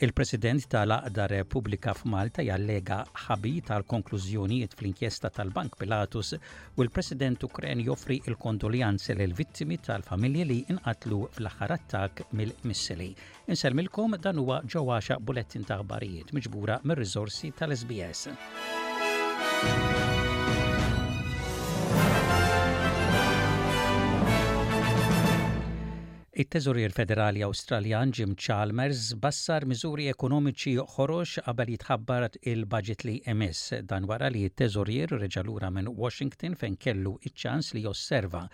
Il-President tal-Għaqda Repubblika f'Malta jallega ħabi tal-konklużjonijiet fl-inkjesta tal-Bank Pilatus u l-President Ukren joffri l-kondoljanzi lill-vittimi tal-familji li inqatlu fl-aħħar attakk mill-missili. Insellmilkom dan huwa ġewwaxa bulettin ta' aħbarijiet miġbura mir-riżorsi tal-SBS. It-Teżorier Federali Awstraljan Jim Chalmers bassar miżuri ekonomiċi ħorox qabel jitħabbar il-baġit li jmiss. Dan wara li t-Teżorier reġa' lura minn Washington fejn kellu ċ-ċans li josserva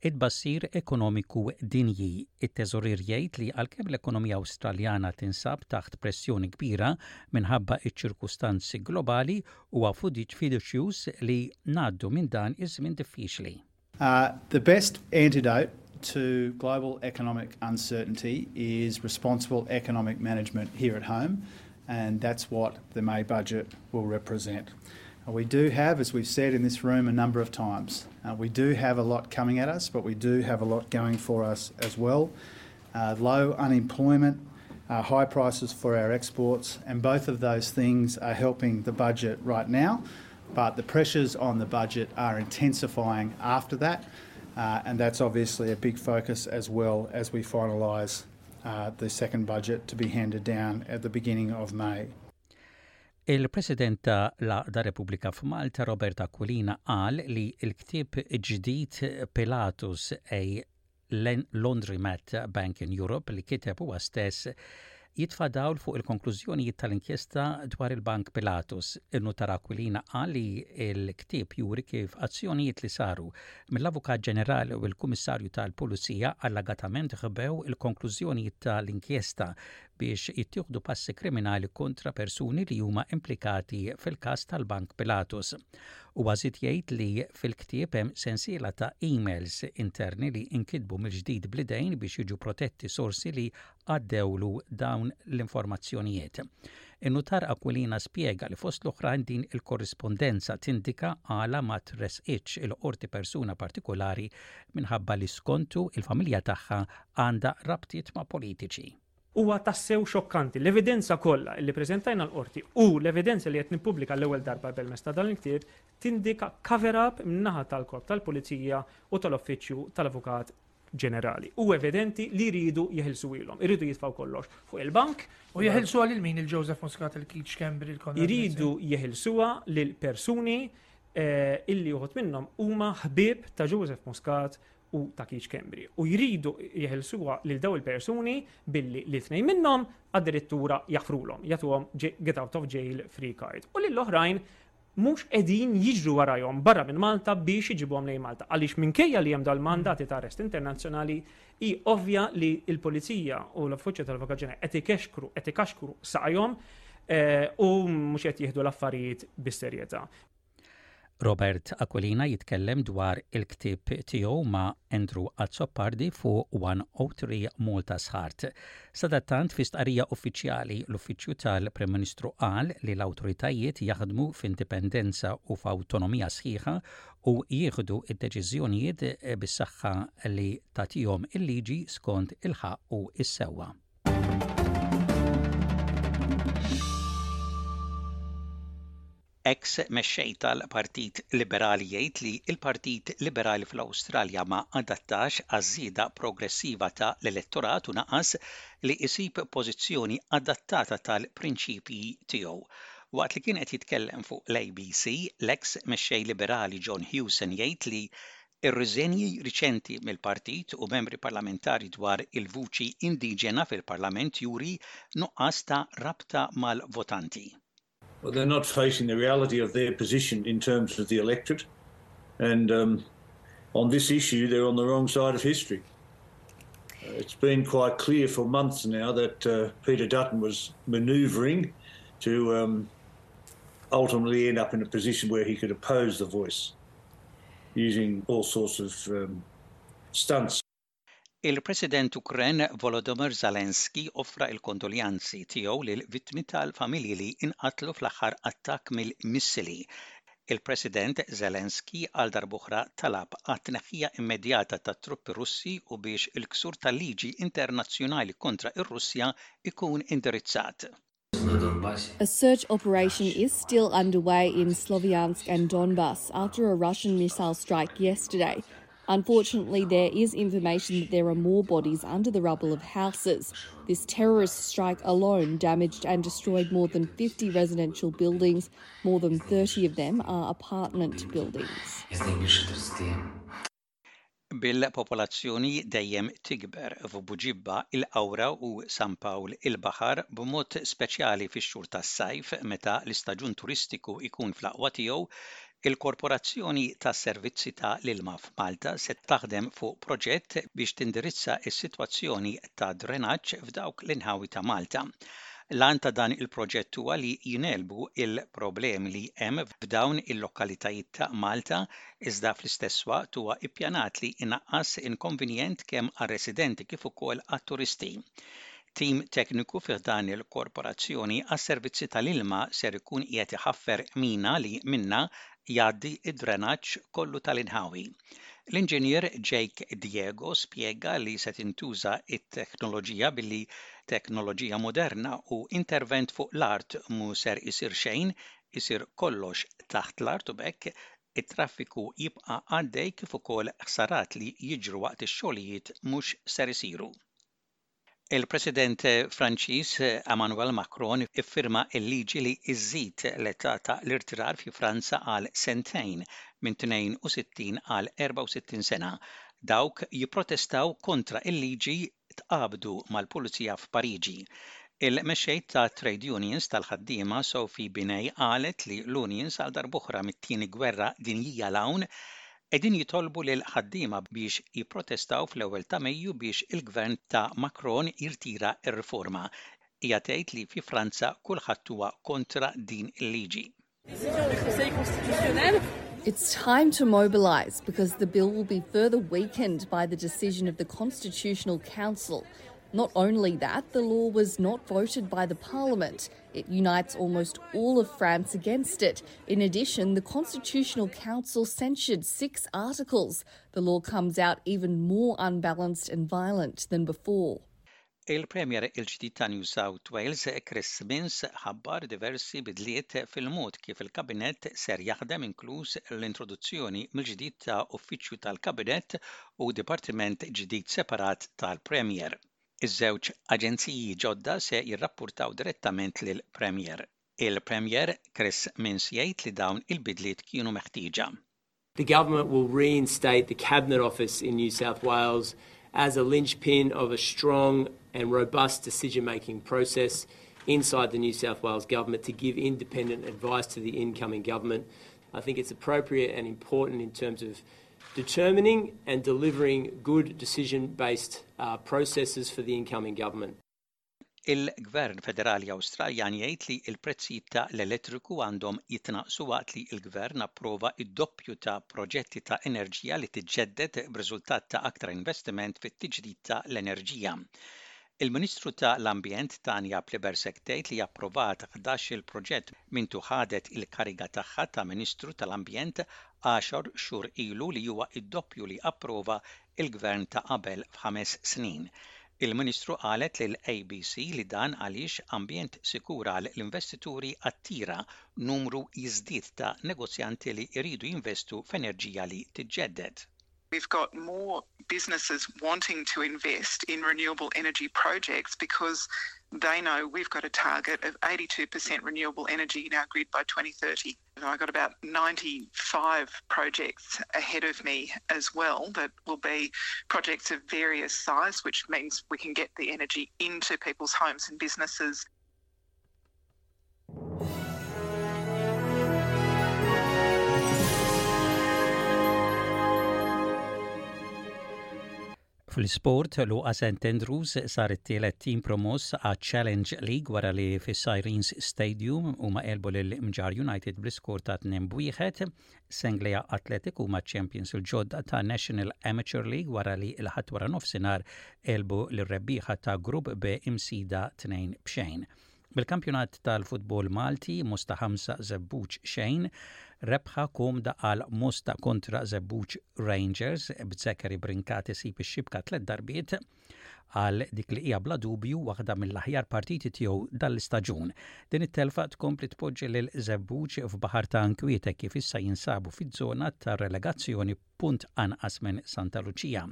t-tbassir ekonomiku dinji. It-Teżorier jgħid li għalkemm l-ekonomija Awstraljana tinsab taħt pressjoni kbira minħabba ċ-ċirkustanzi globali, huwa fiduċjuż li ngħaddu minn dan iż-żmien diffiċli. Uh, the best antidote to global economic uncertainty is responsible economic management here at home, and that's what the May budget will represent. Uh, we do have, as we've said in this room a number of times, uh, we do have a lot coming at us, but we do have a lot going for us as well. Uh, low unemployment, uh, high prices for our exports, and both of those things are helping the budget right now. But the pressures on the budget are intensifying after that. Uh, and that's obviously a big focus as well as we finalise uh, the second budget to be handed down at the beginning of May. Il-President la da Repubblika f'Malta Roberta Aquilina għal li il ktib ġdid Pilatus a Laundromat Bank in Europe li kiteb huwa stess jitfa' dawl fuq il-konklużjonijiet tal-inkjesta dwar il-Bank Pilatus. In-Nutar Aquilina qal li l-ktieb juri kif azzjonijiet li saru mill-Avukat Ġenerali u l-Kummissarju tal-Pulizija allagatament ħbew il-konklużjonijiet tal-inkjesta biex jittieħdu passi kriminali kontra persuni li huma implikati fil-każ tal-Bank Pilatus. Huwa żied jgħid li fil-ktieb hemm sensiela ta' emails interni li inkitbu mill-ġdid bl-idejn biex jiġu protetti sorsi li għaddewlu dawn l-informazzjonijiet. In-Nutar Aquilina spjega li fost l-oħrajn din il-korrispondenza tindika għala ma tressqitx il-Qorti persuna partikolari minħabba li skontu il-familja tagħha għandha rabtiet ma' politiċi. Huwa tassew xokkanti, l-evidenza kollha li ppreżentajna l-Qorti u l-evidenza li qed nippubblika għall-ewwel darba permezz ta' dan il-ktieb tindika cover-up min-naħa tal-Korp tal-Pulizija u tal-Uffiċċju tal-Avukat Ġenerali. Huwa evidenti li jridu jeħilsuhielhom, iridu jitfgħu kollox fuq il-bank. U jeħilsuha lil min lil Joseph Muscat, il-Keith Schembri, il-Konrad Mizzi? Iridu jeħilsuha lil persuni illi uħud minnhom huma ħbieb ta' Joseph Muscat u ta' Kiċkembri u jridu jeħilsuha lil dawn il-persuni billi lil tnejn minnhom addirittura jaħfrulhom, jagħtuhom get out of jail free card. U lill-oħrajn mhux qegħdin jiġru warajhom barra minn Malta biex iġibuhom lejn Malta. Għaliex minkejja li hemm dal-mandati ta' arrest internazzjonali hi ovvja li l-Pulizija u l-Uffiċċju tal-Avukat Ġenerali qed ikexkru, qed ikaxkru saqajhom eh, u mhux qed jieħdu l-affarijiet bis-serjetà. Robert Aquilina jitkellem dwar il-ktieb tiegħu ma' Andrew Azzopardi fuq 103 Malta's Heart. Sadattant fi stqarrija uffiċjali l-Uffiċċju tal-Prim Ministru qal li l-awtoritajiet jaħdmu f'indipendenza u f'awtonomija sħiħa u jieħdu d-deċiżjonijiet bis-saħħa li tagħtihom il-liġi skont il-ħaqq u s-sewwa. Eks mexxej tal-Partit Liberali jgħid li l-Partit Liberali fl-Awstralja ma adattax għaż-żieda progressiva ta' l-elettorat u naqas li jsib pożizzjoni adattata tal-prinċipji tiegħu. Waqt li kien qed jitkellem fuq l-ABC, l-eks mexxej Liberali John Hewson jgħid li r-riżenji riċenti mill-partit u membri parlamentari dwar il-vuċi indiġena fil-parlament juri nuqqas ta' rabta mal-votanti. well, they're not facing the reality of their position in terms of the electorate. And um, on this issue, they're on the wrong side of history. Uh, it's been quite clear for months now that uh, Peter Dutton was manoeuvring to um, ultimately end up in a position where he could oppose the voice using all sorts of um, stunts. Il-President Ukren Volodymyr Zelensky offra l-kondoljanzi tiegħu lill-vittmi tal-familji li nqatlu fl-aħħar attakk mill-missili. Il-President Zelensky għal darb'oħra talab għat-tneħħija immedjata tat-truppi Russi u biex il-ksur tal-liġi internazzjonali kontra r-Russja jkun indirizzat. A search operation is still underway in Slovyansk and Donbass after a Russian missile strike yesterday. Unfortunately, there is information that there are more bodies under the rubble of houses. This terrorist strike alone damaged and destroyed more than 50 residential buildings. More than 30 of them are apartment buildings. Bil-popolazzjoni dejjem tikber f'Abu Ġibba, il-Qawra u San Pawl il-Baħar, b'mod speċjali fix-xhur tas-sajf meta l-istaġun turistiku jkun fl-aqwa tiegħu, il-Korporazzjoni tas-Servizzi ta' l-Ilma f'Malta se taħdem fuq proġett biex tindirizza s-sitwazzjoni tad-drenaġġ f'dawk l-inħawi ta' Malta. L-għan ta' dan il-proġett huwa li jingħelbu l-problemi li hemm f'dawn il-lokalitajiet ta' Malta iżda fl-istess waqt huwa ppjanat li jnaqqas inkonvinjent kemm għar-residenti kif ukoll għat-turisti. Tim tekniku fi ħdan il-Korporazzjoni għas-Servizzi tal-Ilma ser ikun qiegħed iħaffer mina li minnha jgħaddi d-drenaġġ kollu tal-inħawi. L-Inġinier Jake Diego spjega li se tintuża t-teknoloġija billi teknoloġija moderna u intervent fuq l-art mhu ser isir xejn isir kollox taħt l-art u b'hekk it-traffiku jibqa' għaddej kif ukoll ħsarat li jiġru waqt ix-xogħlijiet mhux ser isiru. Il-President Franċiż Emmanuel Macron iffirma l-liġi li żżid l-età ta' l-irtirar fi Franza għal sentejn, minn 62 għal 64 sena. Dawk jipprotestaw kontra l-liġi tqabdu mal-pulizija f'Pariġi. Il-mexxej tat-trade unions tal-ħaddiema Sophie Binet qalet li l-unions għal darb'oħra mit-Tieni Gwerra Dinjija 'l hawn qegħdin jitolbu lill-ħaddiema biex jipprotestaw fl-ewwel ta' Mejju biex il-gvern ta' Macron jirtira r-riforma. Hija tgħid li fi Franza kulħadd huwa kontra din il-liġi. It's time to mobilize because the bill will be further weakened by the decision of the Constitutional Council Not only that, the law was not voted by the parliament. It unites almost all of France against it. In addition, the Constitutional Council censured six articles. The law comes out even more unbalanced and violent than before. Il-Premier il-ġdid ta' New South Wales, Chris Minns, ħabbar diversi bidliet fil-mod kif il-Kabinett ser jaħdem inkluż l-introduzzjoni mill-ġdid ta' Uffiċċju tal-Kabinett u Dipartiment ġdid separat tal-Premier. Iż-żewġ aġenziji ġodda se jirrappurtaw direttament lill-Premier. Il-Premier, Chris Minns jgħid li dawn il-bidliet kienu meħtieġa. The government will reinstate the Cabinet Office in New South Wales as a linchpin of a strong and robust decision-making process inside the New South Wales government to give independent advice to the incoming government. I think it's appropriate and important in terms of determining and delivering good decision-based uh, processes for the incoming government. il-gvern federali awstraljan jgħid li l-prezzijiet ta' l-elettriku għandhom jitnaqqsu waqt li l-gvern approva d-doppju ta' proġetti ta' enerġija li tiġġedded b'riżultat ta' aktar investiment fit-tiġdid ta' l-enerġija il-ministru ta' l-ambjent tanya plibersek tgħid li approvat ħdax-il proġett minn tu ħadet il-kariga tagħha ta' ministru ta' l-ambjent għaxar xhur ilu li huwa d-doppju li approva il-Gvern ta' qabel f'ħames snin. Il-Ministru qalet lill-ABC li dan għaliex ambjent sikur għal l-investituri attira numru jiżdied ta' negozjanti li jridu jinvestu f'enerġija li tiġġedded. We've got more businesses wanting to invest in renewable energy projects because they know we've got a target of 82% renewable energy in our grid by 2030. And I've got about 95 projects ahead of me as well that will be projects of various size, which means we can get the energy into people's homes and businesses Fl-isport, Luqa St Andrews sar it-tielet tim promoss għaċ-Challenge League wara li fis-Sirens Stadium huma għelbu lil Mġarr United bl-iskor ta' tnejn b'wieħed. Senglea Athletic huma ċ-champions il-ġodda ta' National Amateur League wara li l-Ħadd waranofsinhar għelbu lir-rebbieħa ta' Grupp B Imsida tnejn b'xejn. Bil-kampjonat tal-futbol Malti, Mosta 5 Żebbuġ xejn, rebħa komda għal Mosta kontra Żebbuġ Rangers b'Zachary Brincat isib ix-xibka tliet darbiet għal dik li hija bla dubju waħda mill-aħjar partiti tiegħu dan l-istaġun. Din it-telfa tkompli tpoġġi lil Żebbuġ f'baħar ta' inkwiet hekk kif issa jinsabu fiż-żona tar-relegazzjoni punt anqas minn Santa Lucia.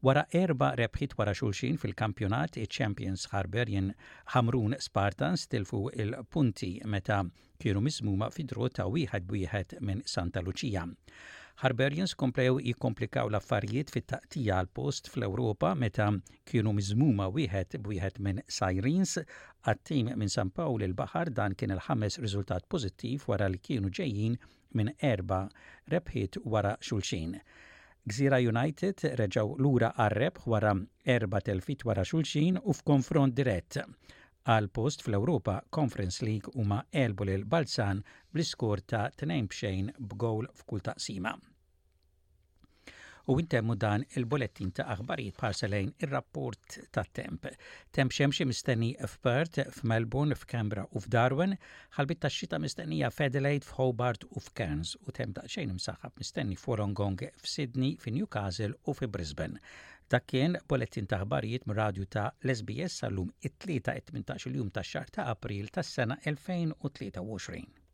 Wara erba' rebħiet wara xulxin fil-kampjonat, iċ-champions Ħarberjen Ħamrun Spartans tilfu l-punti meta kienu miżmuma fi draw ta' wieħed b'wieħed minn Santa Lucia. Ħarberjens komplew jikkomplikaw l-affarijiet fit-taqtija għal post fl-Ewropa meta kienu miżmuma wieħed b'wieħed minn Sirens għat-tim minn San Pawl il-Baħar dan kien il-ħames riżultat pożittiv wara li kienu ġejjin minn erba' rebħiet wara xulxin. Gżira United reġgħu lura għar-rebħ wara erba' telfiet wara xulxin u f'konfront dirett għal post fl-Europa Conference League huma għelbu lil Balzan bl-iskor ta' tnejn b'xejn b'gowl f'kull taqsima. U intemmu dan il-bulettin ta' aħbarijiet parsa lejn ir-rapport ta' temp. Temp xemxi mistenni f'Perth, f'Melbourne, f'Canberra u f'Darwin, ħalbit ta' xita mistennija f'Adelaide, f'Hobart u f'Cairns u temp daqsxejn imsaħħab mistenni f'Wolongong, f'Sydney, fi Newcastle u fi Brisbane. Dak kien bulettin ta' aħbarijiet mir-radju ta' l-SBS għallum it-tlieta 18 il-jum tax-xahar ta' April tas-sena 2023.